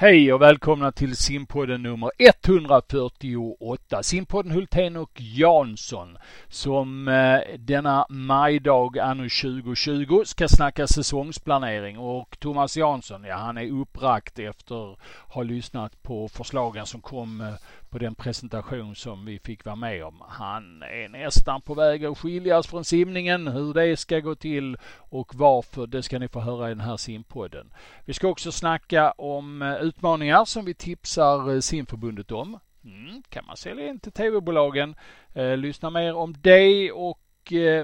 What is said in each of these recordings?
Hej och välkomna till simpodden nummer 148. Simpodden Hultén och Jansson som eh, denna majdag anno 2020 ska snacka säsongsplanering och Thomas Jansson, ja han är upprakt efter att ha lyssnat på förslagen som kom eh, på den presentation som vi fick vara med om. Han är nästan på väg att skiljas från simningen. Hur det ska gå till och varför, det ska ni få höra i den här simpodden. Vi ska också snacka om utmaningar som vi tipsar simförbundet om. Mm, kan man sälja in till tv-bolagen. Lyssna mer om det och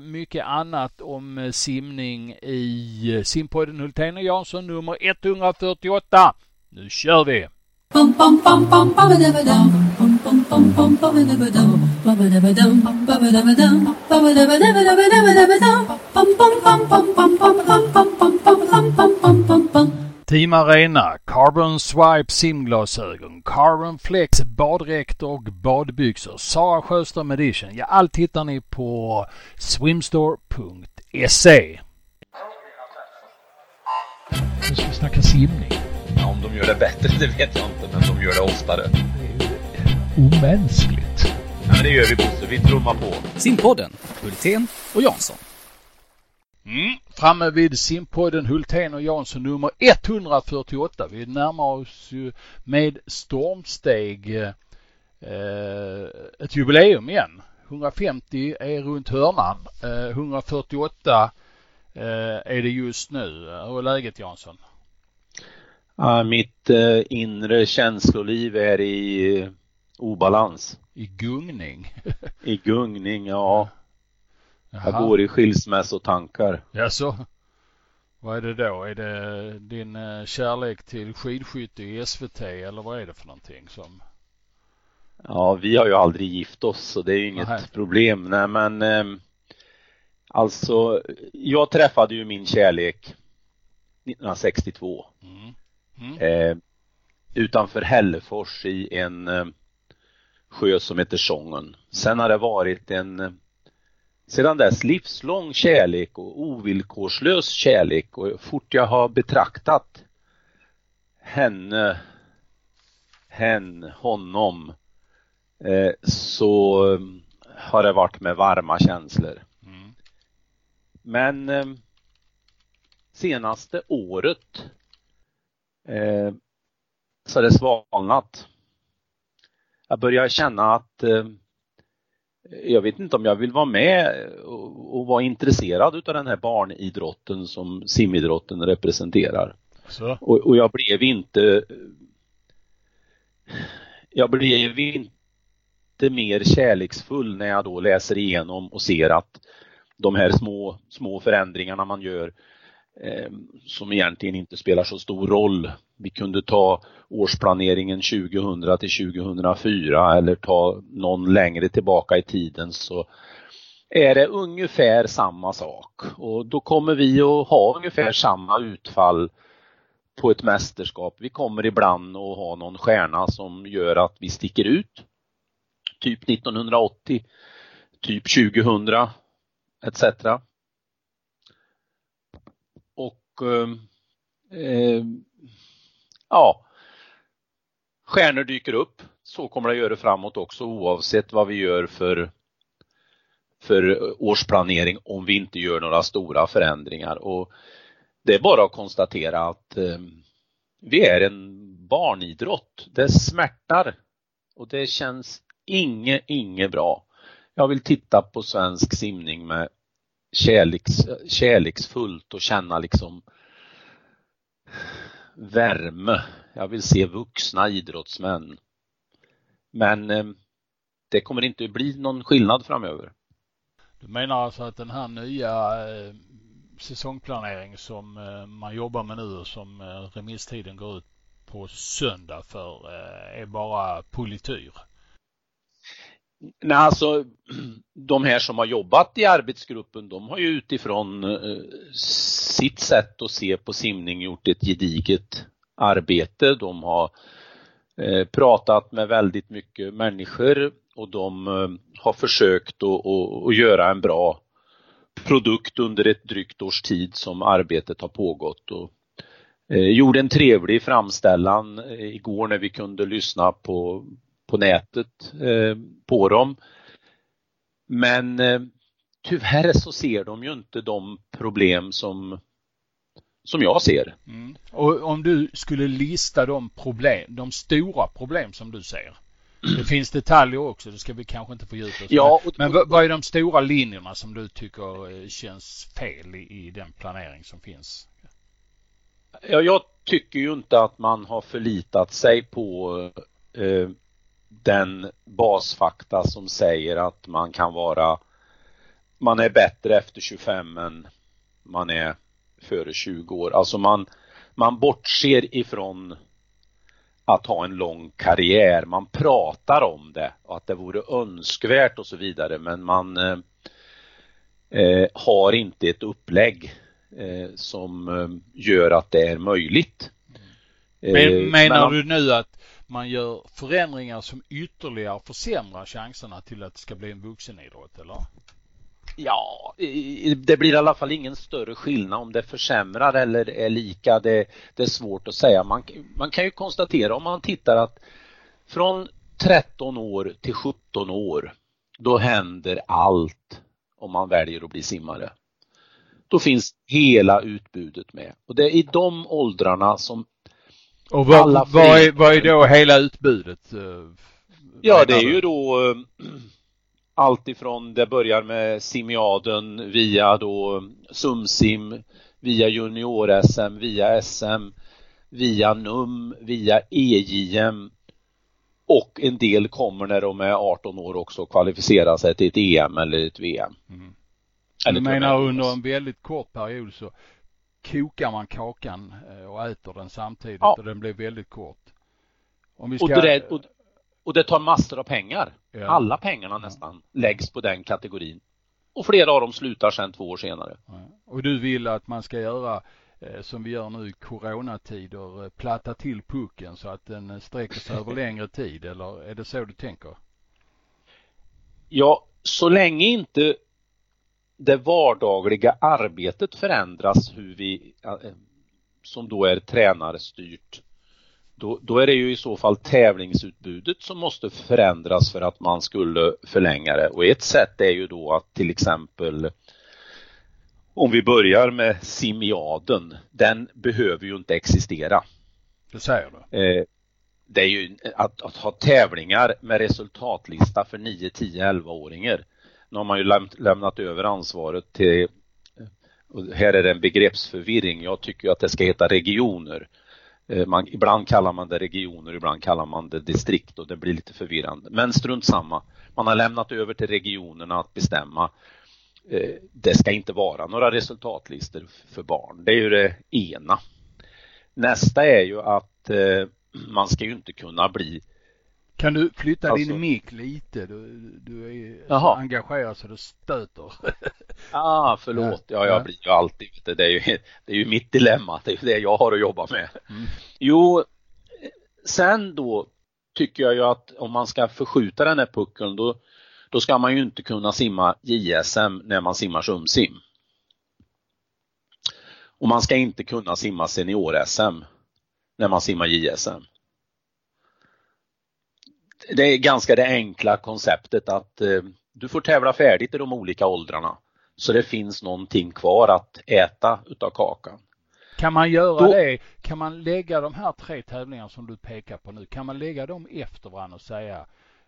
mycket annat om simning i simpodden Hultén och Jansson nummer 148. Nu kör vi! Team Arena, Carbon Swipe simglasögon, Carbon Flex baddräkter och badbyxor, Sara Sjöström Edition. Ja, allt hittar ni på swimstore.se. Nu ska vi snacka simning. Ja, om de gör det bättre, det vet jag inte, men de gör det oftare. Det är ju omänskligt. Ja, men det gör vi Bosse, vi trummar på. Simpodden, Hultén och Jansson. Mm, framme vid simpodden Hultén och Jansson nummer 148. Vi närmar oss ju med stormsteg eh, ett jubileum igen. 150 är runt hörnan. Eh, 148 eh, är det just nu. Hur är läget Jansson? Ja, mitt eh, inre känsloliv är i obalans. I gungning? I gungning, ja. Jaha. Jag går i skilsmässotankar. Jaså? Vad är det då? Är det din eh, kärlek till skidskytte i SVT eller vad är det för någonting som? Ja, vi har ju aldrig gift oss så det är ju inget Nähä. problem. Nej, men ehm, alltså, jag träffade ju min kärlek 1962 Mm. Mm. eh, utanför Hällefors i en eh, sjö som heter Sången. Sen har det varit en sedan dess livslång kärlek och ovillkorslös kärlek och fort jag har betraktat henne, hen, honom eh, så eh, har det varit med varma känslor. Mm. Men eh, senaste året eh, så har det svalnat. Jag börjar känna att eh, jag vet inte om jag vill vara med och, vara intresserad utav den här barnidrotten som simidrotten representerar. Och, och jag blev inte jag blev inte mer kärleksfull när jag då läser igenom och ser att de här små, små förändringarna man gör Eh, som egentligen inte spelar så stor roll. Vi kunde ta årsplaneringen 2000 till 2004 eller ta någon längre tillbaka i tiden så är det ungefär samma sak och då kommer vi att ha ungefär samma utfall på ett mästerskap. Vi kommer ibland att ha någon stjärna som gör att vi sticker ut. Typ 1980, typ 2000 etc. Och ehm, eh, ja, stjärnor dyker upp. Så kommer det att göra framåt också oavsett vad vi gör för för årsplanering om vi inte gör några stora förändringar. Och det är bara att konstatera att eh, vi är en barnidrott. Det smärtar och det känns inget, inget bra. Jag vill titta på svensk simning med kärleks, kärleksfullt och känna liksom värme. Jag vill se vuxna idrottsmän. Men eh, det kommer inte att bli någon skillnad framöver. Du menar alltså att den här nya eh, säsongplanering som eh, man jobbar med nu och som remisstiden går ut på söndag för är bara polityr? Nej, alltså de här som har jobbat i arbetsgruppen, de har ju utifrån eh, sitt sätt att se på simning gjort ett gediget arbete. De har eh, pratat med väldigt mycket människor och de eh, har försökt att, att, att göra en bra produkt under ett drygt års tid som arbetet har pågått. Och, eh, gjorde en trevlig framställan eh, igår när vi kunde lyssna på, på nätet eh, på dem. Men eh, tyvärr så ser de ju inte de problem som, som jag ser. Mm. Och om du skulle lista de problem, de stora problem som du ser. Det finns detaljer också, det ska vi kanske inte fördjupa oss ja, och, Men vad är de stora linjerna som du tycker eh, känns fel i, i den planering som finns? Ja, jag tycker ju inte att man har förlitat sig på eh, den basfakta som säger att man kan vara man är bättre efter 25 än man är före 20 år. Alltså man, man bortser ifrån att ha en lång karriär. Man pratar om det och att det vore önskvärt och så vidare men man eh, eh har inte ett upplägg eh, som eh, gör att det är möjligt. Men, eh, menar men, du nu att man gör förändringar som ytterligare försämrar chanserna till att det ska bli en vuxenidrott eller? Ja, det blir i alla fall ingen större skillnad om det försämrar eller är lika. Det, det är svårt att säga. Man, man kan ju konstatera om man tittar att från 13 år till 17 år, då händer allt om man väljer att bli simmare. Då finns hela utbudet med och det är i de åldrarna som och vad, alla vad, är, vad är då hela utbudet? Eh, ja, det är ju då eh, allt ifrån det börjar med simiaden via då sumsim, via junior-SM, via SM, via NUM, via EJM och en del kommer när de är 18 år också och kvalificerar sig till ett EM eller ett VM. Mm. Eller du menar under en väldigt kort period så kokar man kakan eh, och äter den samtidigt ja. och den blir väldigt kort. Om vi ska... och, det, och, och det tar massor av pengar. Ja. Alla pengarna nästan läggs på den kategorin. Och flera av dem slutar sedan två år senare. Ja. Och du vill att man ska göra eh, som vi gör nu i coronatider, eh, platta till pucken så att den sträcker sig över längre tid eller är det så du tänker? Ja, så länge inte det vardagliga arbetet förändras hur vi, eh, som då är tränarstyrt, då, då är det ju i så fall tävlingsutbudet som måste förändras för att man skulle förlänga det. Och ett sätt är ju då att till exempel om vi börjar med simiaden, den behöver ju inte existera. Det säger du? Eh, det är ju att, att, ha tävlingar med resultatlista för 9, 10, 11-åringar. Nu har man ju lämnat, lämnat över ansvaret till och här är det en begreppsförvirring. Jag tycker att det ska heta regioner. Eh, man, ibland kallar man det regioner, ibland kallar man det distrikt och det blir lite förvirrande. Men strunt samma. Man har lämnat över till regionerna att bestämma. Eh, det ska inte vara några resultatlistor för barn. Det är ju det ena. Nästa är ju att eh, man ska ju inte kunna bli kan du flytta alltså, din mick lite? Du, du är så engagerad så du stöter. ah, förlåt. Ja, jag blir ju alltid, det är ju, det är ju mitt dilemma. Det är ju det jag har att jobba med. Mm. Jo, sen då tycker jag ju att om man ska förskjuta den här puckeln då, då ska man ju inte kunna simma JSM när man simmar sumsim. Och man ska inte kunna simma senior-SM när man simmar JSM det är ganska det enkla konceptet att eh, du får tävla färdigt i de olika åldrarna. Så det finns någonting kvar att äta utav kakan. Kan man göra Då, det? Kan man lägga de här tre tävlingarna som du pekar på nu, kan man lägga dem efter varandra och säga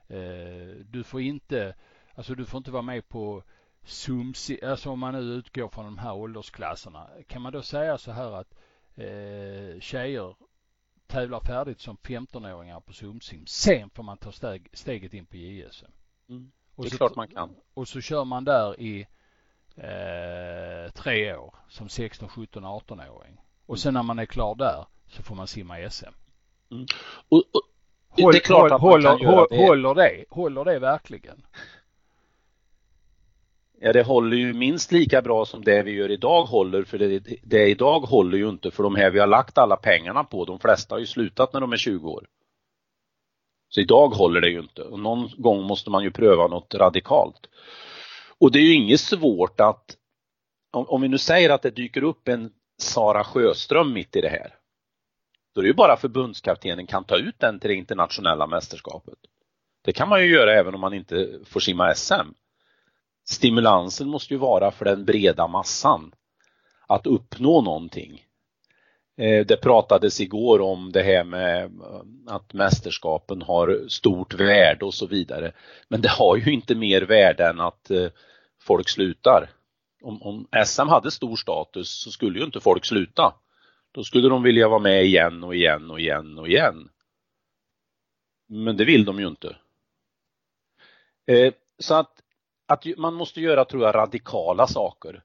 eh, du får inte, alltså du får inte vara med på Sumsi, alltså om man nu utgår från de här åldersklasserna, kan man då säga så här att eh, tjejer tävlar färdigt som 15-åringar på Sumsim. Sen får man ta steg, steget in på JSM. Mm. Det är så, klart man kan. Och så kör man där i eh, tre år som 16, 17, 18-åring. Och mm. sen när man är klar där så får man simma SM. Mm. Och, och, Håll, det är klart att håller, man kan göra det. Håller det, håller det verkligen? Ja, det håller ju minst lika bra som det vi gör idag håller, för det, det idag håller ju inte för de här vi har lagt alla pengarna på, de flesta har ju slutat när de är 20 år. Så idag håller det ju inte och någon gång måste man ju pröva något radikalt. Och det är ju inget svårt att, om, om vi nu säger att det dyker upp en Sara Sjöström mitt i det här, då är det ju bara förbundskaptenen kan ta ut den till det internationella mästerskapet. Det kan man ju göra även om man inte får simma SM. Stimulansen måste ju vara för den breda massan att uppnå någonting. Eh, det pratades igår om det här med eh, att mästerskapen har stort värde och så vidare. Men det har ju inte mer värde än att eh, folk slutar. Om, om SM hade stor status så skulle ju inte folk sluta. Då skulle de vilja vara med igen och igen och igen och igen. Men det vill de ju inte. Så att, att man måste göra, tror jag, radikala saker.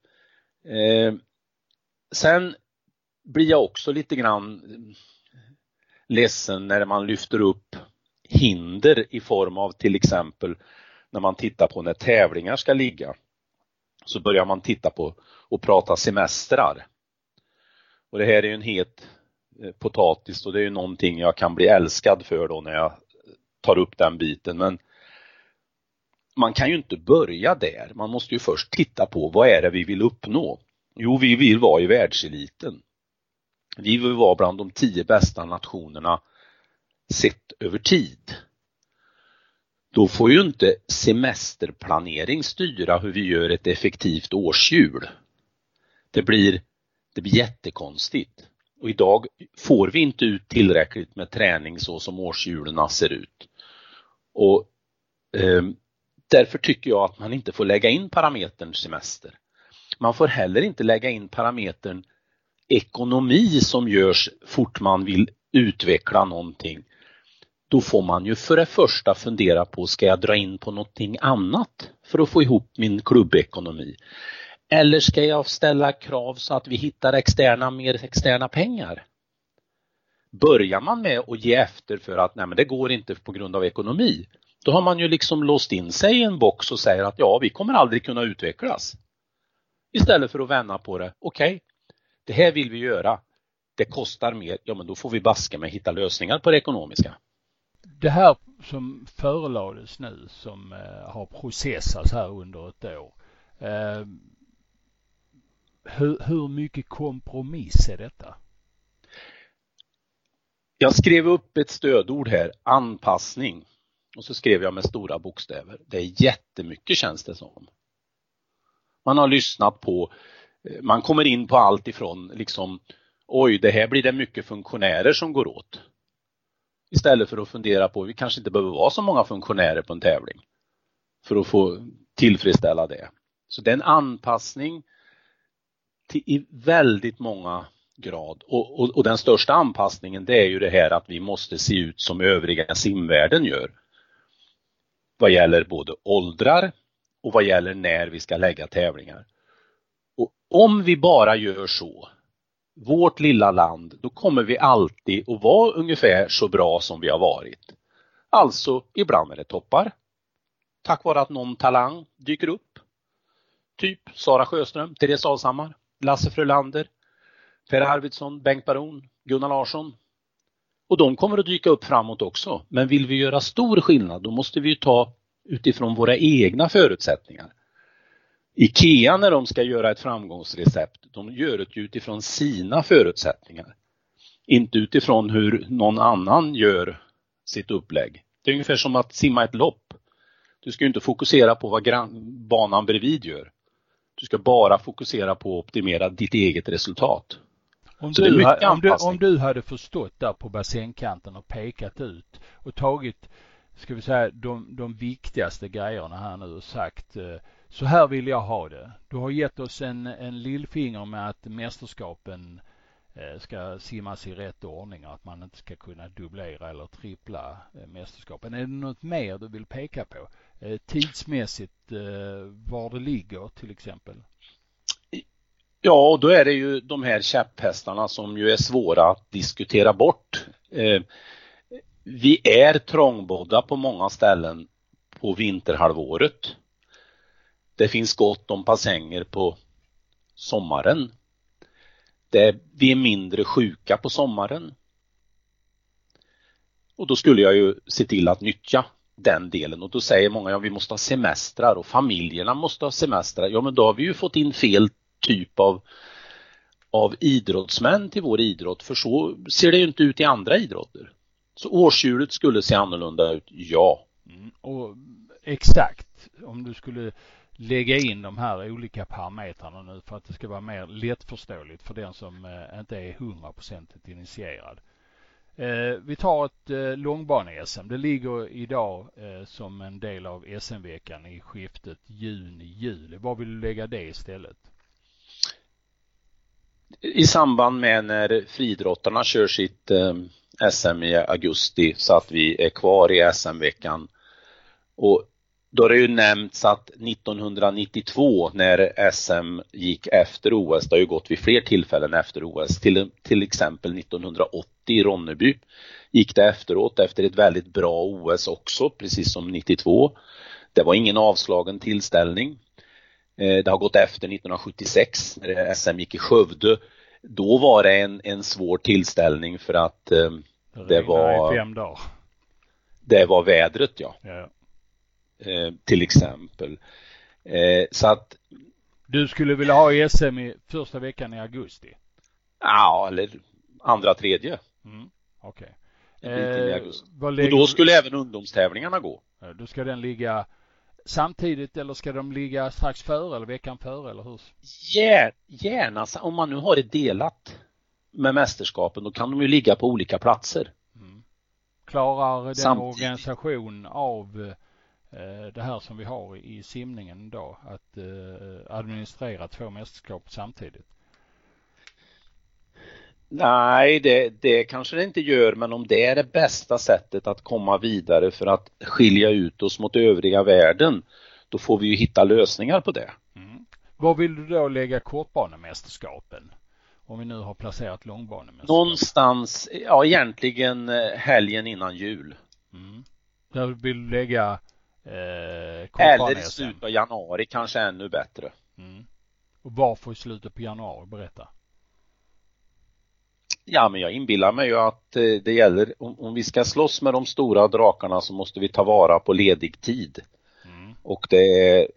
Eh, sen blir jag också lite grann eh, ledsen när man lyfter upp hinder i form av till exempel när man tittar på när tävlingar ska ligga. Så börjar man titta på och prata semestrar. Och det här är ju en het eh, potatis och det är ju någonting jag kan bli älskad för då när jag tar upp den biten. Men man kan ju inte börja där. Man måste ju först titta på vad är det vi vill uppnå? Jo, vi vill vara i världseliten. Vi vill vara bland de tio bästa nationerna sett över tid. Då får ju inte semesterplanering styra hur vi gör ett effektivt årshjul. Det blir, det blir jättekonstigt. Och idag får vi inte ut tillräckligt med träning så som årshjulen ser ut. Och eh, Därför tycker jag att man inte får lägga in parametern semester. Man får heller inte lägga in parametern ekonomi som görs fort man vill utveckla någonting, då får man ju för det första fundera på, ska jag dra in på någonting annat för att få ihop min klubbekonomi? Eller ska jag ställa krav så att vi hittar externa, mer externa pengar? Börjar man med att ge efter för att nej men det går inte på grund av ekonomi, då har man ju liksom låst in sig i en box och säger att ja, vi kommer aldrig kunna utvecklas. Istället för att vända på det, okej, okay, det här vill vi göra. Det kostar mer, ja men då får vi baska med hitta lösningar på det ekonomiska. Det här som förelades nu som eh, har processats här under ett år. Eh, hur, hur mycket kompromiss är detta? Jag skrev upp ett stödord här, anpassning. Och så skrev jag med stora bokstäver. Det är jättemycket känns det som. Man har lyssnat på eh, man kommer in på allt ifrån liksom oj, det här blir det mycket funktionärer som går åt. Istället för att fundera på, vi kanske inte behöver vara så många funktionärer på en tävling för att få tillfredsställa det. Så det är en anpassning till, i väldigt många grad och, och, och, den största anpassningen det är ju det här att vi måste se ut som övriga simvärlden gör. Vad gäller både åldrar och vad gäller när vi ska lägga tävlingar. Och om vi bara gör så, vårt lilla land, då kommer vi alltid att vara ungefär så bra som vi har varit. Alltså, ibland är det toppar. Tack vare att någon talang dyker upp. Typ Sara Sjöström, Therese Alshammar, Lasse Frölander, Per Arvidsson, Bengt Baron, Gunnar Larsson. Och de kommer att dyka upp framåt också. Men vill vi göra stor skillnad, då måste vi ta utifrån våra egna förutsättningar. IKEA när de ska göra ett framgångsrecept, de gör det utifrån sina förutsättningar. Inte utifrån hur någon annan gör sitt upplägg. Det är ungefär som att simma ett lopp. Du ska inte fokusera på vad banan bredvid gör. Du ska bara fokusera på att optimera ditt eget resultat. Om du, om, du, om du hade förstått där på bassängkanten och pekat ut och tagit, ska vi säga, de, de viktigaste grejerna här nu och sagt eh, så här vill jag ha det. Du har gett oss en, en lillfinger med att mästerskapen eh, ska simmas i rätt ordning och att man inte ska kunna dubblera eller trippla eh, mästerskapen. Är det något mer du vill peka på? Tidsmässigt var det ligger till exempel? Ja, och då är det ju de här käpphästarna som ju är svåra att diskutera bort. Eh, vi är trångbodda på många ställen på vinterhalvåret. Det finns gott om bassänger på sommaren. Det, vi är mindre sjuka på sommaren. Och då skulle jag ju se till att nyttja den delen och då säger många ja vi måste ha semestrar och familjerna måste ha semestrar. Ja men då har vi ju fått in fel typ av, av idrottsmän till vår idrott för så ser det ju inte ut i andra idrotter. Så årshjulet skulle se annorlunda ut, ja. Mm. Och exakt, om du skulle lägga in de här olika parametrarna nu för att det ska vara mer lättförståeligt för den som eh, inte är hundraprocentigt initierad. Eh, vi tar ett eh, långbane-SM. Det ligger idag som en del av SM-veckan i skiftet juni-juli. Var vill du lägga det istället? I samband med när friidrottarna kör sitt eh, SM i augusti så att vi är kvar i SM-veckan. Och då har det ju nämnts att 1992 när SM gick efter OS, det har ju gått vid fler tillfällen efter OS, till, till exempel 1980 i Ronneby gick det efteråt efter ett väldigt bra OS också, precis som 92. Det var ingen avslagen tillställning. Eh, det har gått efter 1976 när SM gick i Skövde. Då var det en, en svår tillställning för att eh, det, det var... fem dagar. Det var vädret ja. ja. Eh, till exempel. Eh, så att Du skulle vilja ha SM i första veckan i augusti? Ja, eller andra, tredje. Mm, Okej. Okay. Eh, och då skulle även ungdomstävlingarna gå. Då ska den ligga samtidigt eller ska de ligga strax före eller veckan före eller hur? Gärna, om man nu har det delat med mästerskapen, då kan de ju ligga på olika platser. Mm. Klarar den samtidigt. organisation av Eh, det här som vi har i simningen idag, att eh, administrera två mästerskap samtidigt? Nej, det, det kanske det inte gör, men om det är det bästa sättet att komma vidare för att skilja ut oss mot övriga världen, då får vi ju hitta lösningar på det. Mm. Var vill du då lägga kortbanemästerskapen? Om vi nu har placerat långbanemästerskap? Någonstans, ja egentligen eh, helgen innan jul. Mm. Där vill du lägga Eh, Eller i slutet av januari kanske ännu bättre. Mm. Och varför i slutet på januari? Berätta. Ja, men jag inbillar mig ju att eh, det gäller, om, om, vi ska slåss med de stora drakarna så måste vi ta vara på ledig tid. Mm. Och det är,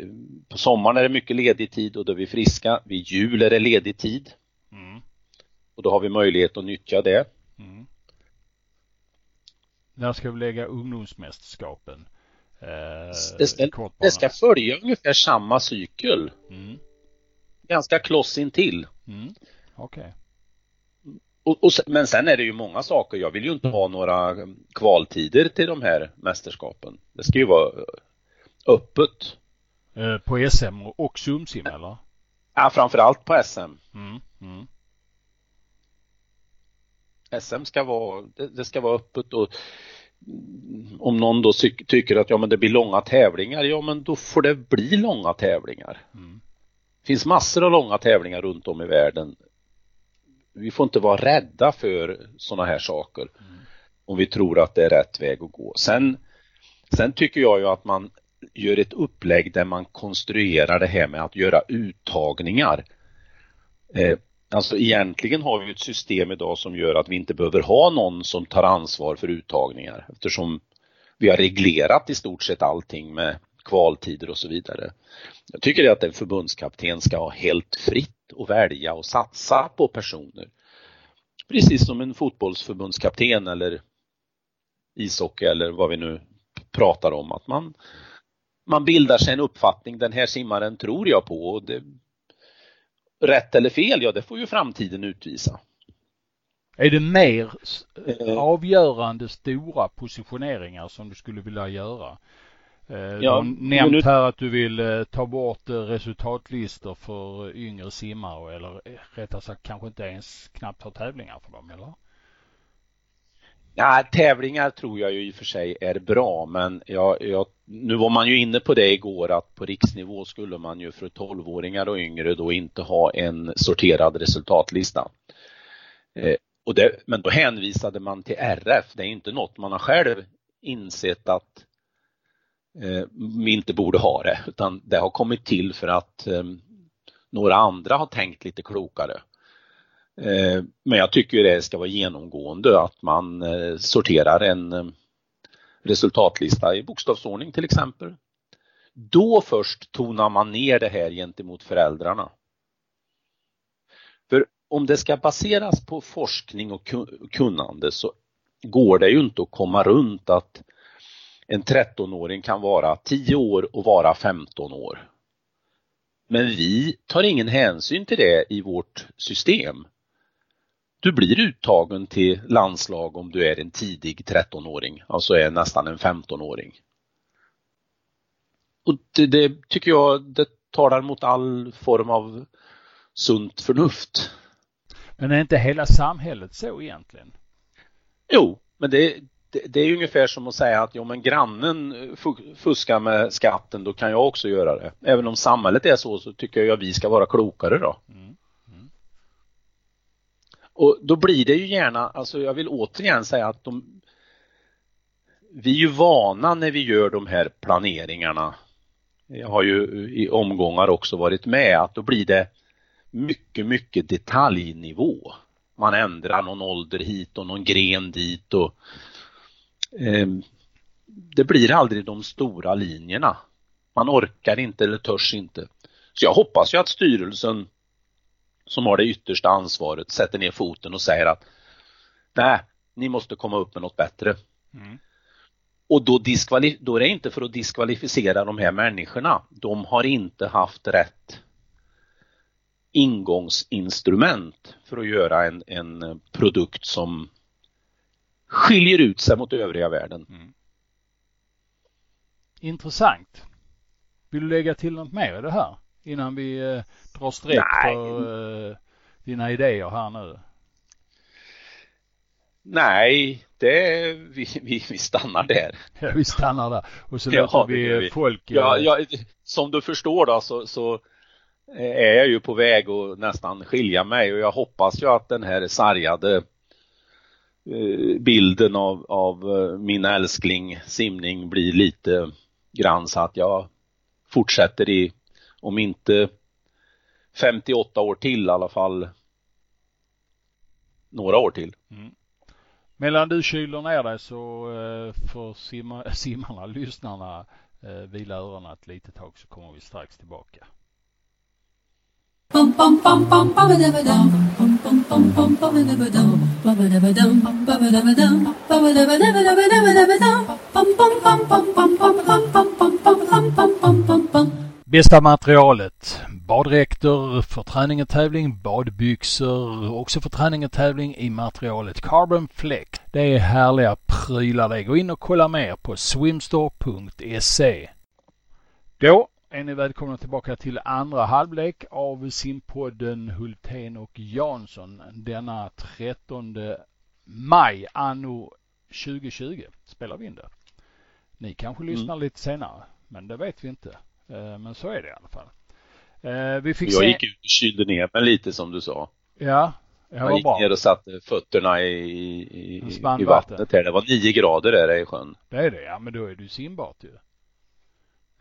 på sommaren är det mycket ledig tid och då är vi friska. Vid jul är det ledig tid. Mm. Och då har vi möjlighet att nyttja det. Mm. När ska vi lägga ungdomsmästerskapen? Eh, det, ska, det ska följa ungefär samma cykel. Mm. Ganska kloss intill. Mm. Okej. Okay. Och, och, men sen är det ju många saker. Jag vill ju inte ha några kvaltider till de här mästerskapen. Det ska ju vara öppet. Eh, på SM och Sumsim eller? Ja, framförallt på SM. Mm. Mm. SM ska vara, det, det, ska vara öppet och om någon då tycker att ja men det blir långa tävlingar, ja men då får det bli långa tävlingar. Mm. Det finns massor av långa tävlingar runt om i världen. Vi får inte vara rädda för sådana här saker mm. om vi tror att det är rätt väg att gå. Sen, sen tycker jag ju att man gör ett upplägg där man konstruerar det här med att göra uttagningar. Eh, Alltså egentligen har vi ett system idag som gör att vi inte behöver ha någon som tar ansvar för uttagningar eftersom vi har reglerat i stort sett allting med kvaltider och så vidare. Jag tycker att en förbundskapten ska ha helt fritt att välja och satsa på personer. Precis som en fotbollsförbundskapten eller ishockey eller vad vi nu pratar om. Att man, man bildar sig en uppfattning, den här simmaren tror jag på och det rätt eller fel, ja det får ju framtiden utvisa. Är det mer eh. avgörande stora positioneringar som du skulle vilja göra? Eh, ja, du har nämnt nu... här att du vill eh, ta bort resultatlistor för yngre simmare eller rättare sagt kanske inte ens knappt ha tävlingar för dem eller? Ja, tävlingar tror jag ju i och för sig är bra men jag, jag, nu var man ju inne på det igår att på riksnivå skulle man ju för 12-åringar och yngre då inte ha en sorterad resultatlista. Eh, och det, men då hänvisade man till RF, det är inte något man har själv insett att eh, vi inte borde ha det utan det har kommit till för att eh, några andra har tänkt lite klokare. Eh, men jag tycker det ska vara genomgående att man eh, sorterar en eh, resultatlista i bokstavsordning till exempel. Då först tonar man ner det här gentemot föräldrarna. För om det ska baseras på forskning och kunnande så går det ju inte att komma runt att en 13-åring kan vara 10 år och vara 15 år. Men vi tar ingen hänsyn till det i vårt system. Du blir uttagen till landslag om du är en tidig 13-åring, alltså är nästan en 15-åring. Och det, det, tycker jag, det talar mot all form av sunt förnuft. Men är inte hela samhället så egentligen? Jo, men det, det, det är ungefär som att säga att jo men grannen fuskar med skatten, då kan jag också göra det. Även om samhället är så, så tycker jag att vi ska vara klokare då. Mm. Mm. Och då blir det ju gärna, alltså jag vill återigen säga att de, vi är ju vana när vi gör de här planeringarna. Jag har ju i omgångar också varit med att då blir det mycket, mycket detaljnivå. Man ändrar någon ålder hit och någon gren dit och eh, det blir aldrig de stora linjerna. Man orkar inte eller törs inte. Så jag hoppas ju att styrelsen som har det yttersta ansvaret sätter ner foten och säger att nej, ni måste komma upp med något bättre. Mm. Och då, då är det inte för att diskvalificera de här människorna. De har inte haft rätt ingångsinstrument för att göra en, en produkt som skiljer ut sig mot övriga världen. Mm. Intressant. Vill du lägga till något mer i det här innan vi eh, drar streck för eh, dina idéer här nu? Nej, det, vi, vi, vi stannar där. Ja, vi stannar där. Och så låter ja, vi, vi folk... Ja, eh, ja, som du förstår då så, så är jag ju på väg att nästan skilja mig och jag hoppas ju att den här sargade eh, Eh, bilden av, av eh, min älskling simning blir lite grann så att jag fortsätter i, om inte 58 år till i alla fall några år till. Mm. Medan du kyler ner dig så eh, får simma, simmarna, lyssnarna vila öronen ett litet tag så kommer vi strax tillbaka. Bästa materialet. Baddräkter för träning och tävling, badbyxor också för träning och tävling i materialet Carbon Flex. Det är härliga prylar det. Gå in och kolla mer på swimstore.se. Då är ni välkomna tillbaka till andra halvlek av simpodden Hultén och Jansson denna 13 maj anno 2020 spelar vi in det. Ni kanske mm. lyssnar lite senare, men det vet vi inte. Eh, men så är det i alla fall. Eh, vi fick Jag se... gick ut och kylde ner mig lite som du sa. Ja, det Jag gick bra. ner och satte fötterna i, i, i vattnet här. Det var nio grader där i sjön. Det är det, ja men då är du simbart ju.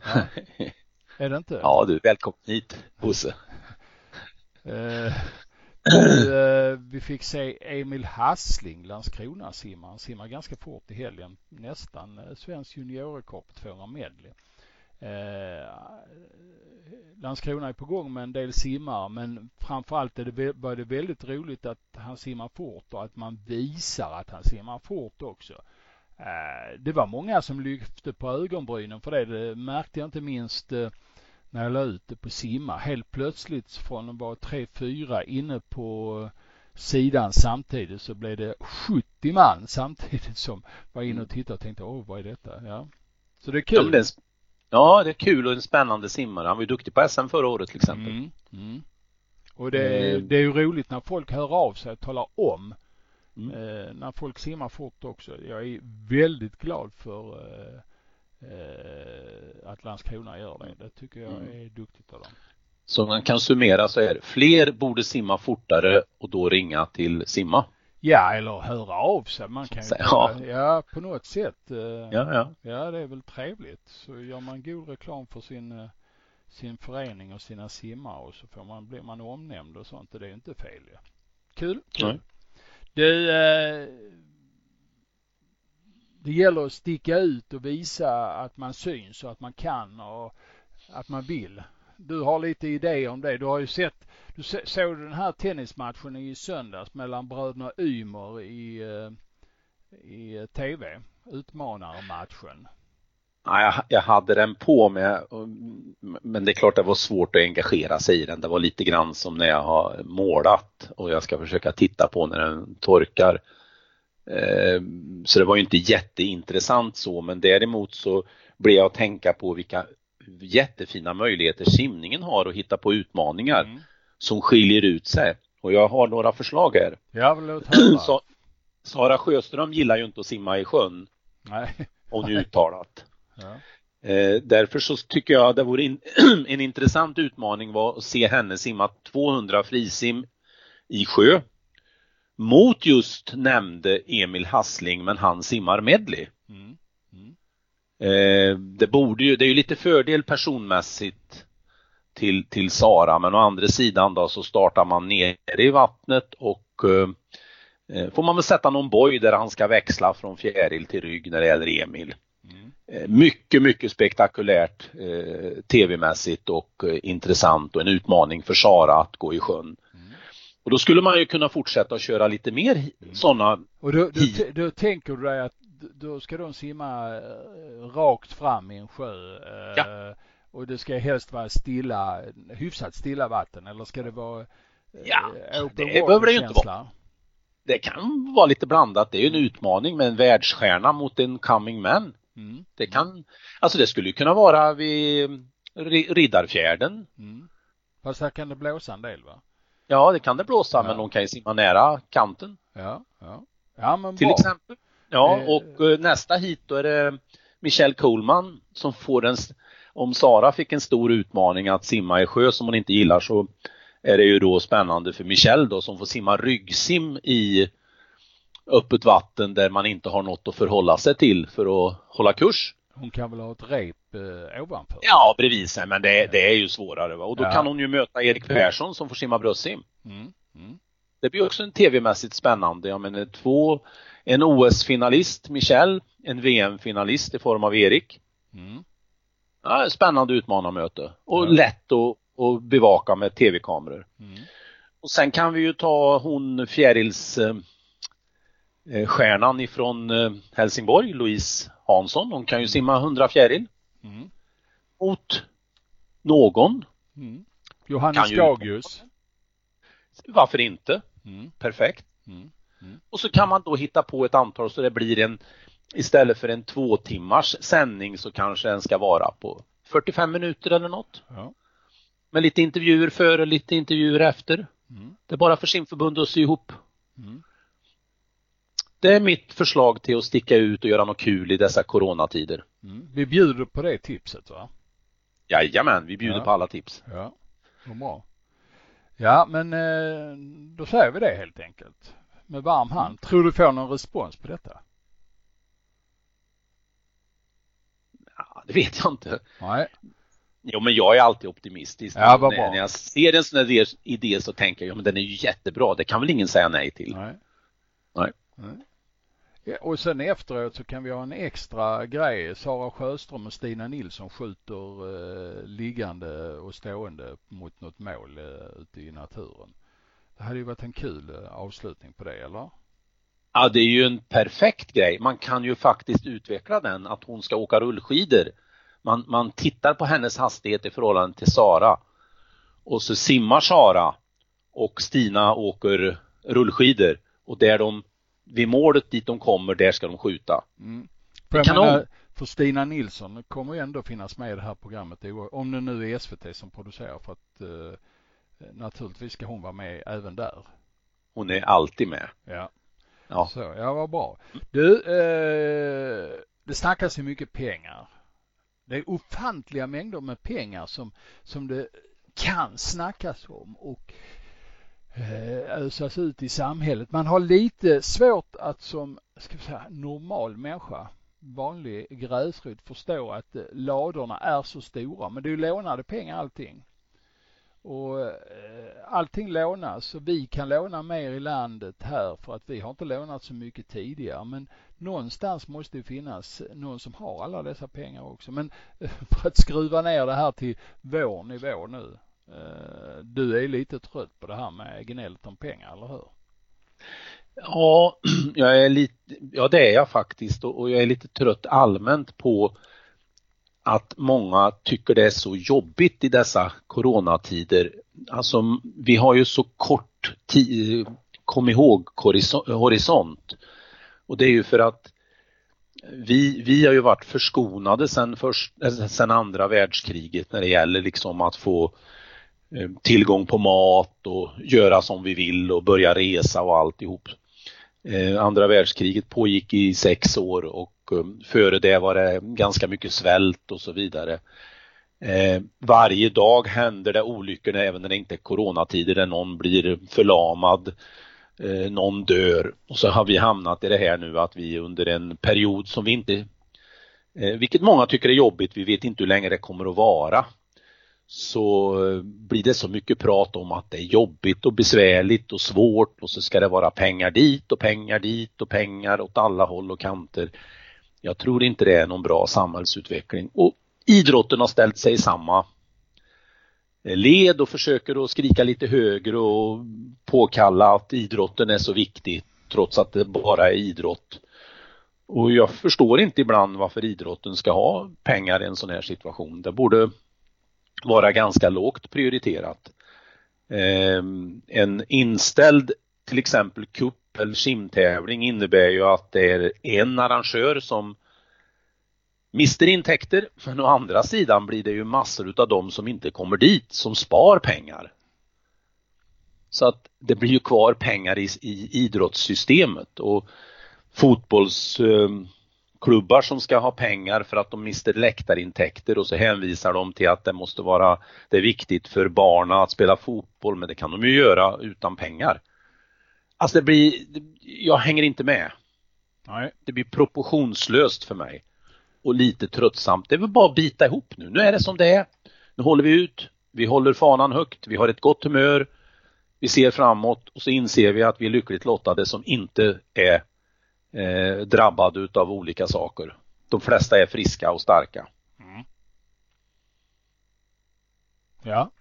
Ja. Är det inte? Ja du, välkommen hit Bosse. uh, uh, vi fick se Emil Hassling, Landskrona simmar. Han simmar ganska fort i helgen. Nästan uh, svensk juniorrekord på 200 medley. Uh, Landskrona är på gång med en del simmare men framförallt är det, var det väldigt roligt att han simmar fort och att man visar att han simmar fort också. Uh, det var många som lyfte på ögonbrynen för det. Det märkte jag inte minst uh, när jag la ut det på simma. Helt plötsligt från att vara tre, fyra inne på sidan samtidigt så blev det 70 man samtidigt som var inne och tittade och tänkte åh vad är detta? Ja. Så det är kul. Ja, det är, ja, det är kul och en spännande simmare. Han var ju duktig på SM förra året till exempel. Mm, mm. Och det, mm. det är ju roligt när folk hör av sig och talar om mm. eh, när folk simmar fort också. Jag är väldigt glad för eh, eh, att Landskrona gör det. Det tycker jag mm. är duktigt av dem. Så man kan summera så är fler borde simma fortare och då ringa till simma. Ja, eller höra av sig. Man kan ju, ja. ja, på något sätt. Eh, ja, ja. ja, det är väl trevligt. Så gör man god reklam för sin, eh, sin förening och sina simmare och så får man, blir man omnämnd och sånt. Det är inte fel. Kul, kul. Nej. Du, eh, det gäller att sticka ut och visa att man syns och att man kan och att man vill. du har lite idéer om det. Du har ju sett, du såg den här tennismatchen i söndags mellan bröderna Ymer i, eh, i eh, tv, utmanarmatchen. Ja, jag, jag hade den på mig, men det är klart det var svårt att engagera sig i den. Det var lite grann som när jag har målat och jag ska försöka titta på när den torkar. Eh, så det var ju inte jätteintressant så, men däremot så blev jag att tänka på vilka jättefina möjligheter simningen har att hitta på utmaningar mm. som skiljer ut sig. Och jag har några förslag här. Ja, låt höra. Sara Sjöström gillar ju inte att simma i sjön. Nej. Hon är uttalat. Ja. Eh, därför så tycker jag det vore in, en intressant utmaning var att se henne simma 200 frisim i sjö mot just nämnde Emil Hassling men han simmar medley. Mm. Mm. Eh, det borde ju, det är ju lite fördel personmässigt till, till Sara men å andra sidan då så startar man nere i vattnet och eh, eh får man väl sätta någon boj där han ska växla från fjäril till rygg när det gäller Emil. Eh, mycket, mycket spektakulärt eh, tv-mässigt och eh, intressant och en utmaning för Sara att gå i sjön. Mm. Och då skulle man ju kunna fortsätta att köra lite mer mm. sådana Och då, då, då, tänker du dig att då ska de simma eh, rakt fram i en sjö eh, ja. och det ska helst vara stilla, hyfsat stilla vatten eller ska det vara eh, Ja, det behöver det ju inte vara. Det kan vara lite blandat. Det är ju en utmaning med en världsstjärna mot en coming man. Mm. Det kan, alltså det skulle kunna vara vid Riddarfjärden. Mm. Fast här kan det blåsa en del va? Ja, det kan det blåsa, ja. men de kan ju simma nära kanten. Ja, ja. Ja, men Till bra. exempel. Ja, eh. och eh, nästa hit då är det Michelle Coleman som får en, om Sara fick en stor utmaning att simma i sjö som hon inte gillar så är det ju då spännande för Michelle då som får simma ryggsim i öppet vatten där man inte har något att förhålla sig till för att hålla kurs. Hon kan väl ha ett rep eh, ovanför? Ja, bredvid sig, men det, det är ju svårare. Va? Och då ja. kan hon ju möta Erik Persson som får simma bröstsim. Mm. Mm. Det blir också en tv-mässigt spännande. Jag menar två, en OS-finalist, Michel, en VM-finalist i form av Erik. Mm. Ja, spännande utmanarmöte och ja. lätt att, att bevaka med tv-kameror. Mm. Och sen kan vi ju ta hon fjärils eh, stjärnan ifrån eh, Helsingborg, Louise Hansson, hon kan ju simma 100 fjäril. Mm. Mot någon. Mm. Johannes Gagius. Varför inte? Mm. Perfekt. Mm. Mm. Och så kan man då hitta på ett antal så det blir en istället för en två timmars sändning så kanske den ska vara på 45 minuter eller något. Ja. Med lite intervjuer före, lite intervjuer efter. Mm. Det är bara för simförbundet att sy ihop. Det är mitt förslag till att sticka ut och göra något kul i dessa coronatider. Mm. Vi bjuder på det tipset va? Jajamän, vi bjuder ja. på alla tips. Ja, bra. Ja, men eh, då säger vi det helt enkelt. Med varm hand. Mm. Tror du får någon respons på detta? Ja, det vet jag inte. Nej. Jo, men jag är alltid optimistisk. Ja, vad bra. När jag ser en sån här idé så tänker jag, ja men den är ju jättebra. Det kan väl ingen säga nej till? Nej. Nej. nej. Ja, och sen efteråt så kan vi ha en extra grej. Sara Sjöström och Stina Nilsson skjuter eh, liggande och stående mot något mål eh, ute i naturen. Det hade ju varit en kul eh, avslutning på det, eller? Ja, det är ju en perfekt grej. Man kan ju faktiskt utveckla den, att hon ska åka rullskidor. Man, man tittar på hennes hastighet i förhållande till Sara. Och så simmar Sara och Stina åker rullskidor och där de vid målet dit de kommer, där ska de skjuta. Mm. För, jag menar, för Stina Nilsson kommer ju ändå finnas med i det här programmet, om det nu är SVT som producerar för att eh, naturligtvis ska hon vara med även där. Hon är alltid med. Ja. Ja. Så, ja vad bra. Du, eh, det snackas ju mycket pengar. Det är ofantliga mängder med pengar som, som det kan snackas om och Eh, ösas ut i samhället. Man har lite svårt att som ska vi säga, normal människa, vanlig gräsrot, förstå att eh, ladorna är så stora. Men det är ju lånade pengar allting. Och eh, allting lånas och vi kan låna mer i landet här för att vi har inte lånat så mycket tidigare. Men någonstans måste det finnas någon som har alla dessa pengar också. Men för att skruva ner det här till vår nivå nu. Eh, du är lite trött på det här med gnället om pengar, eller hur? Ja, jag är lite, ja det är jag faktiskt och jag är lite trött allmänt på att många tycker det är så jobbigt i dessa coronatider. Alltså vi har ju så kort tid, kom ihåg horisont. Och det är ju för att vi, vi har ju varit förskonade sedan, först, eh, sedan andra världskriget när det gäller liksom att få eh, Eh, tillgång på mat och göra som vi vill och börja resa och alltihop. Eh, andra världskriget pågick i sex år och eh, före det var det ganska mycket svält och så vidare. Varje dag händer det olyckor även när det inte är coronatider där någon blir förlamad, någon dör och så har vi hamnat i det här nu att vi under en period som vi inte, vilket många tycker är jobbigt, vi vet inte hur länge det kommer att vara så eh, blir det så mycket prat om att det är jobbigt och besvärligt och svårt och så ska det vara pengar dit och pengar dit och pengar åt alla håll och kanter. Jag tror inte det är någon bra samhällsutveckling och idrotten har ställt sig i samma led och försöker att skrika lite högre och påkalla att idrotten är så viktig trots att det bara är idrott. Och jag förstår inte ibland varför idrotten ska ha pengar i en sån här situation. Det borde vara ganska lågt prioriterat. Ehm, en inställd till exempel cup eller simtävling innebär ju att det är en arrangör som mister intäkter men å andra sidan blir det ju massor utav dem som inte kommer dit som spar pengar. Så att det blir ju kvar pengar i, i idrottssystemet och fotbolls ehm, klubbar som ska ha pengar för att de mister läktarintäkter och så hänvisar de till att det måste vara, det är viktigt för barna att spela fotboll men det kan de ju göra utan pengar. Alltså det blir, jag hänger inte med. Nej. Det blir proportionslöst för mig och lite tröttsamt. Det är väl bara att bita ihop nu. Nu är det som det är. Nu håller vi ut. Vi håller fanan högt. Vi har ett gott humör. Vi ser framåt och så inser vi att vi är lyckligt lottade som inte är eh, drabbad utav olika saker. De flesta är friska och starka. Mm. Ja.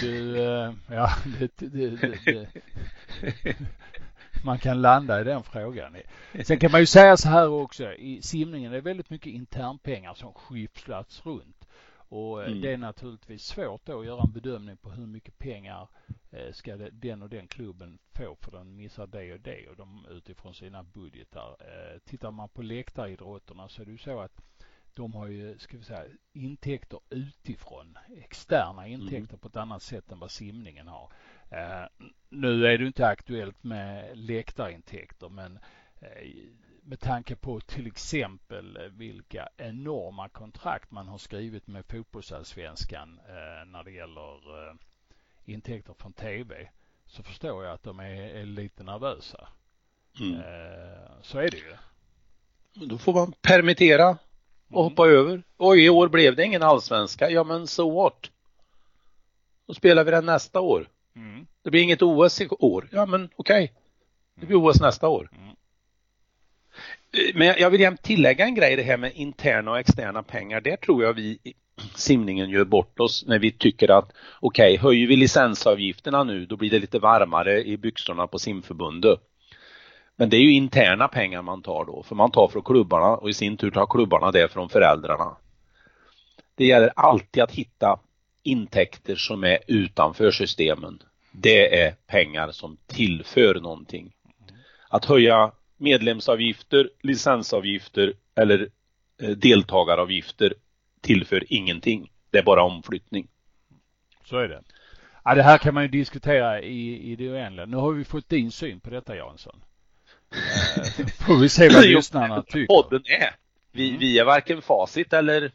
Du, eh, ja, det, det, det, man kan landa i den frågan. Sen kan man ju säga så här också, i simningen är det väldigt mycket internpengar som skyfflats runt. Och eh, mm. det är naturligtvis svårt då att göra en bedömning på hur mycket pengar eh, ska den och den klubben få för den missar det och det och de utifrån sina budgetar. Eh, tittar man på läktaridrotterna så är det ju så att de har ju, ska vi säga, intäkter utifrån, externa mm. intäkter mm. på ett annat sätt än vad simningen har. Nu är det inte aktuellt med läktarintäkter men med tanke på till exempel eh, vilka enorma kontrakt man har skrivit med fotbollsallsvenskan eh, när det gäller eh, intäkter från tv så förstår jag att de är, är lite nervösa. Mm. Så är det ju. Då får man permittera och mm. hoppa över. Och i år blev det ingen allsvenska. Ja men så so what? Då spelar vi den nästa år. Mm. Det blir inget OS i år. Ja men okej. Okay. Det blir OS nästa år. Mm. Men jag vill gärna tillägga en grej det här med interna och externa pengar. Där tror jag vi simningen gör bort oss när vi tycker att okej, okay, höjer vi licensavgifterna nu då blir det lite varmare i byxorna på simförbundet. Men det är ju interna pengar man tar då, för man tar från klubbarna och i sin tur tar klubbarna det från föräldrarna. Det gäller alltid att hitta intäkter som är utanför systemen. Det är pengar som tillför någonting. Att höja medlemsavgifter, licensavgifter eller eh, deltagaravgifter tillför ingenting. Det är bara omflyttning. Så är det. Ja, det här kan man ju diskutera i, i det oändliga. Nu har vi fått din syn på detta Jansson. Eh, får vi se vad lyssnarna tycker. Podden är. Vi, mm. vi är varken facit eller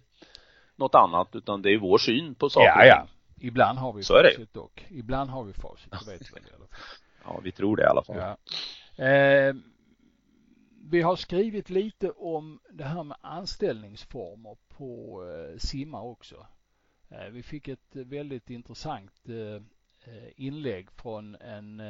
något annat utan det är vår syn på saker. Ja, ja. Ibland har vi Så facit dock. Ibland har vi facit, det vet vi i alla fall. Ja, vi tror det i alla fall. Ja. Eh, vi har skrivit lite om det här med anställningsformer på eh, simma också. Eh, vi fick ett väldigt intressant eh, inlägg från en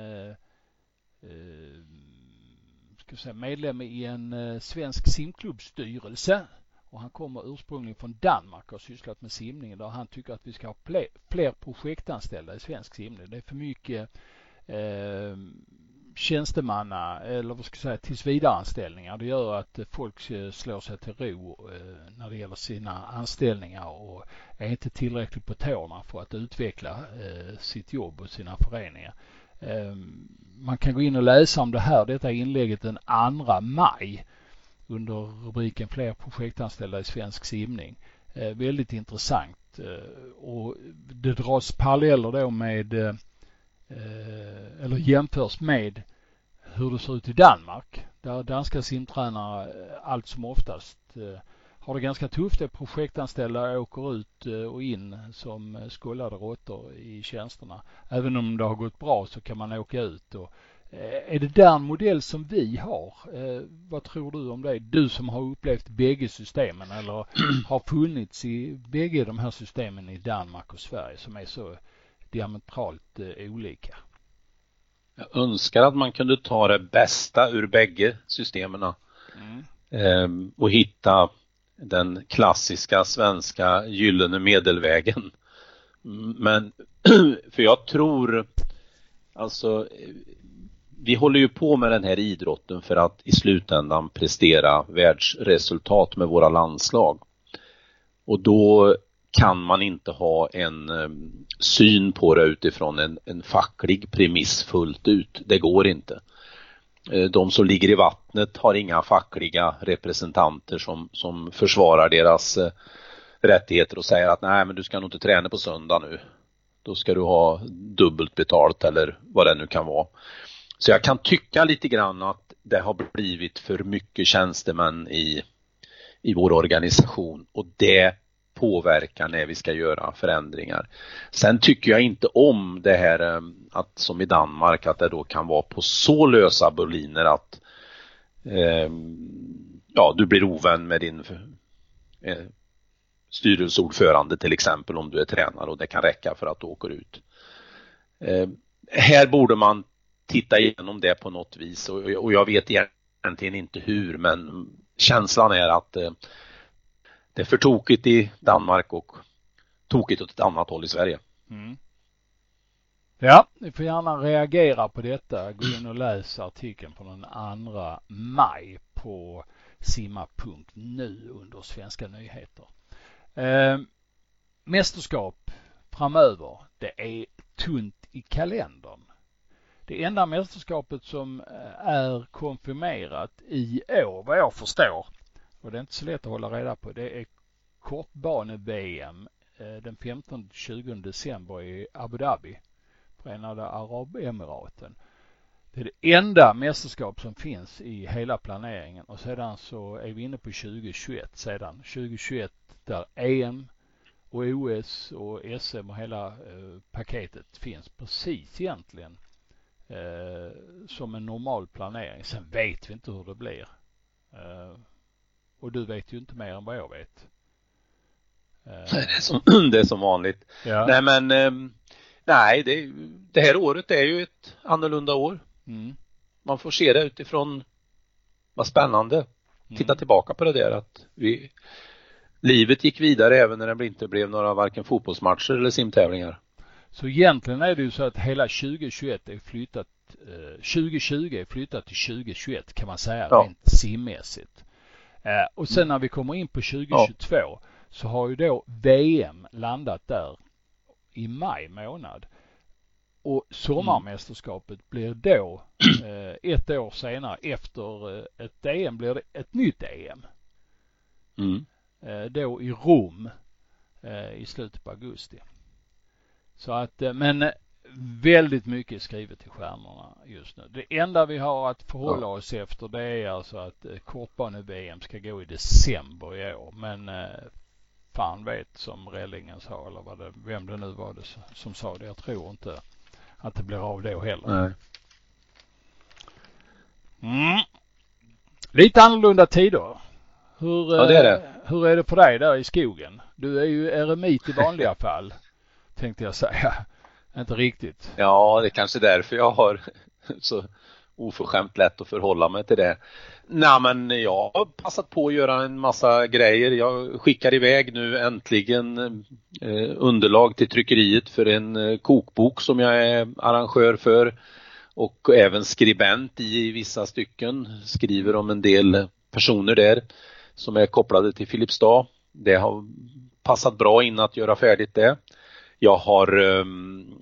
ska säga, medlem i en svensk simklubbsstyrelse och han kommer ursprungligen från Danmark och har sysslat med simning där han tycker att vi ska ha fler projektanställda i svensk simning. Det är för mycket eh, tjänstemanna eller vad ska jag säga tillsvidareanställningar. Det gör att folk eh, slår sig till ro eh, när det gäller sina anställningar och är inte tillräckligt på tårna för att utveckla eh, sitt jobb och sina föreningar. Ehm, man kan gå in och läsa om det här, detta inlägget den 2 maj under rubriken Fler projektanställda i svensk simning. Väldigt intressant och det dras paralleller då med Eh, eller jämförs med hur det ser ut i Danmark där danska simtränare eh, allt som oftast eh, har det ganska tufft. Det projektanställda åker ut och in som skållade råttor i tjänsterna. Även om det har gått bra så kan man åka ut och är det där en modell som vi har? Vad tror du om det? Du som har upplevt bägge systemen eller har funnits i bägge de här systemen i Danmark och Sverige som är så diametralt eh, olika. Jag önskar att man kunde ta det bästa ur bägge systemen mm. Ehm, och hitta den klassiska svenska gyllene medelvägen. Men för jag tror alltså vi håller ju på med den här idrotten för att i slutändan prestera världsresultat med våra landslag. Och då kan man inte ha en um, syn på det utifrån en, en facklig premiss fullt ut. Det går inte. Eh, de som ligger i vattnet har inga fackliga representanter som, som försvarar deras eh, rättigheter och säger att nej men du ska nog inte träna på söndag nu. Då ska du ha dubbelt betalt eller vad det nu kan vara. Så jag kan tycka lite grann att det har blivit för mycket tjänstemän i, i vår organisation och det påverkar när vi ska göra förändringar. Sen tycker jag inte om det här eh, att som i Danmark att det då kan vara på så lösa boliner att eh, ja, du blir ovän med din eh, styrelseordförande till exempel om du är tränare och det kan räcka för att du åker ut. Eh, här borde man titta igenom det på något vis och, och jag vet egentligen inte hur men känslan är att eh, det är för tokigt i Danmark och tokigt åt ett annat håll i Sverige. Mm. Ja, ni får gärna reagera på detta. Gå in och läs artikeln på den 2 maj på simma.nu under svenska nyheter. Eh, mästerskap framöver. Det är tunt i kalendern. Det enda mästerskapet som eh, är konfirmerat i år vad jag förstår och det är inte så lätt att hålla reda på det är kortbane-VM eh, den 15-20 december i Abu Dhabi, Förenade Arabemiraten. Det är det enda mästerskap som finns i hela planeringen och sedan så är vi inne på 2021 sedan. 2021 där EM och OS och SM och hela eh, paketet finns precis egentligen eh, som en normal planering. Sen vet vi inte hur det blir. Eh, och du vet ju inte mer än vad jag vet. Eh. Det, är som, det är som vanligt. Ja. Nej men eh, nej, det, det, här året är ju ett annorlunda år. Mm. Man får se det utifrån vad spännande. Titta mm. tillbaka på det där att vi livet gick vidare även när det inte blev några varken fotbollsmatcher eller simtävlingar. Så egentligen är det ju så att hela 2021 är flyttat, eh, 2020 är flyttat till 2021 kan man säga ja. rent simmässigt. Eh, och sen när vi kommer in på 2022 ja. så har ju då VM landat där i maj månad. Och sommarmästerskapet blir då eh, ett år senare efter eh, ett EM blir det ett nytt EM. Mm. Eh, då i Rom eh, i slutet på augusti. Så att, eh, men väldigt mycket skrivet i stjärnorna just nu. Det enda vi har att förhålla ja. oss efter det är alltså att eh, kortbane-VM ska gå i december i år. Men fan vet som Rellingen sa eller vad det, vem det nu var det som sa det. Jag tror inte att det blir av då heller. Nej. Mm. Lite annorlunda tider. Hur, Ja, det är det. eh, hur är det för dig där i skogen? Du är ju eremit i vanliga fall, tänkte jag säga. Inte riktigt. Ja, det är kanske därför jag har så oförskämt lätt att förhålla mig till det. Nej men jag har passat på att göra en massa grejer. Jag skickar iväg nu äntligen eh, underlag till tryckeriet för en eh, kokbok som jag är arrangör för och även skribent i vissa stycken. Skriver om en del personer där som är kopplade till Filipstad. Det har passat bra in att göra färdigt det. Jag har um,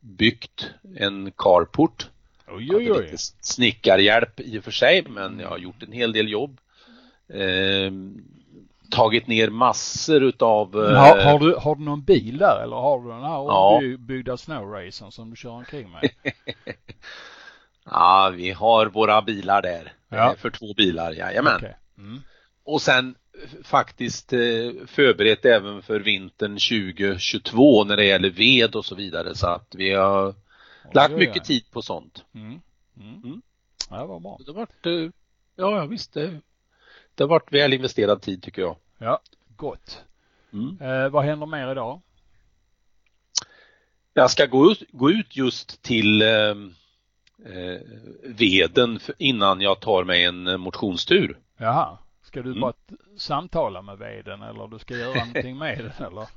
byggt en carport. Oj, oj, oj. snickarhjälp i och för sig men jag har gjort en hel del jobb. Ehm, tagit ner massor utav har, eh, har, du, har du någon bil där eller har du den här Ja. ombyggda snowracern som du kör omkring med? Ja, vi har våra bilar där. Ja. Eh, För två bilar, jajamän. Okej. Mm. Och sen eh, faktiskt eh, förberett även för vintern 2022 när det gäller ved och så vidare så att vi har Oj, lagt mycket tid på sånt. Mm. Mm. Mm. Ja, det var bra. Det har varit, eh, ja visst det, det har varit väl investerad tid tycker jag. Ja, gott. Mm. Eh, vad händer mer idag? Jag ska gå ut, gå ut just till eh, eh, veden innan jag tar mig en motionstur. Jaha, ska du Mm. bara samtala med veden eller du ska göra någonting med den eller?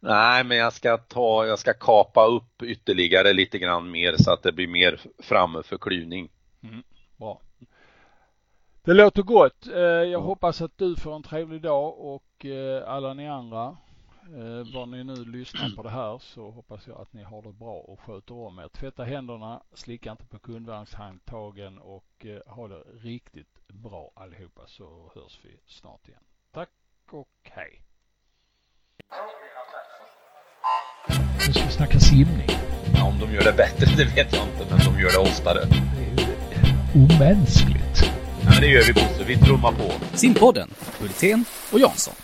Nej, men jag ska ta, jag ska kapa upp ytterligare lite grann mer så att det blir mer framme för klyvning. Bra. Det låter gott. Eh, Jag hoppas att du får en trevlig dag och eh, alla ni andra. Eh, Var ni nu lyssnar på det här så hoppas jag att ni har det bra och sköter om er. Tvätta händerna, slicka inte på kundvagnshandtagen och eh, ha det riktigt bra allihopa så hörs vi snart igen. Tack och hej. Nu ska vi snacka simning. Ja, om de gör det bättre, det vet jag inte, men de gör det oftare. Det är ju omänskligt. Ja, men det gör vi Bosse, vi trummar på. Simpodden, Hultén och Jansson.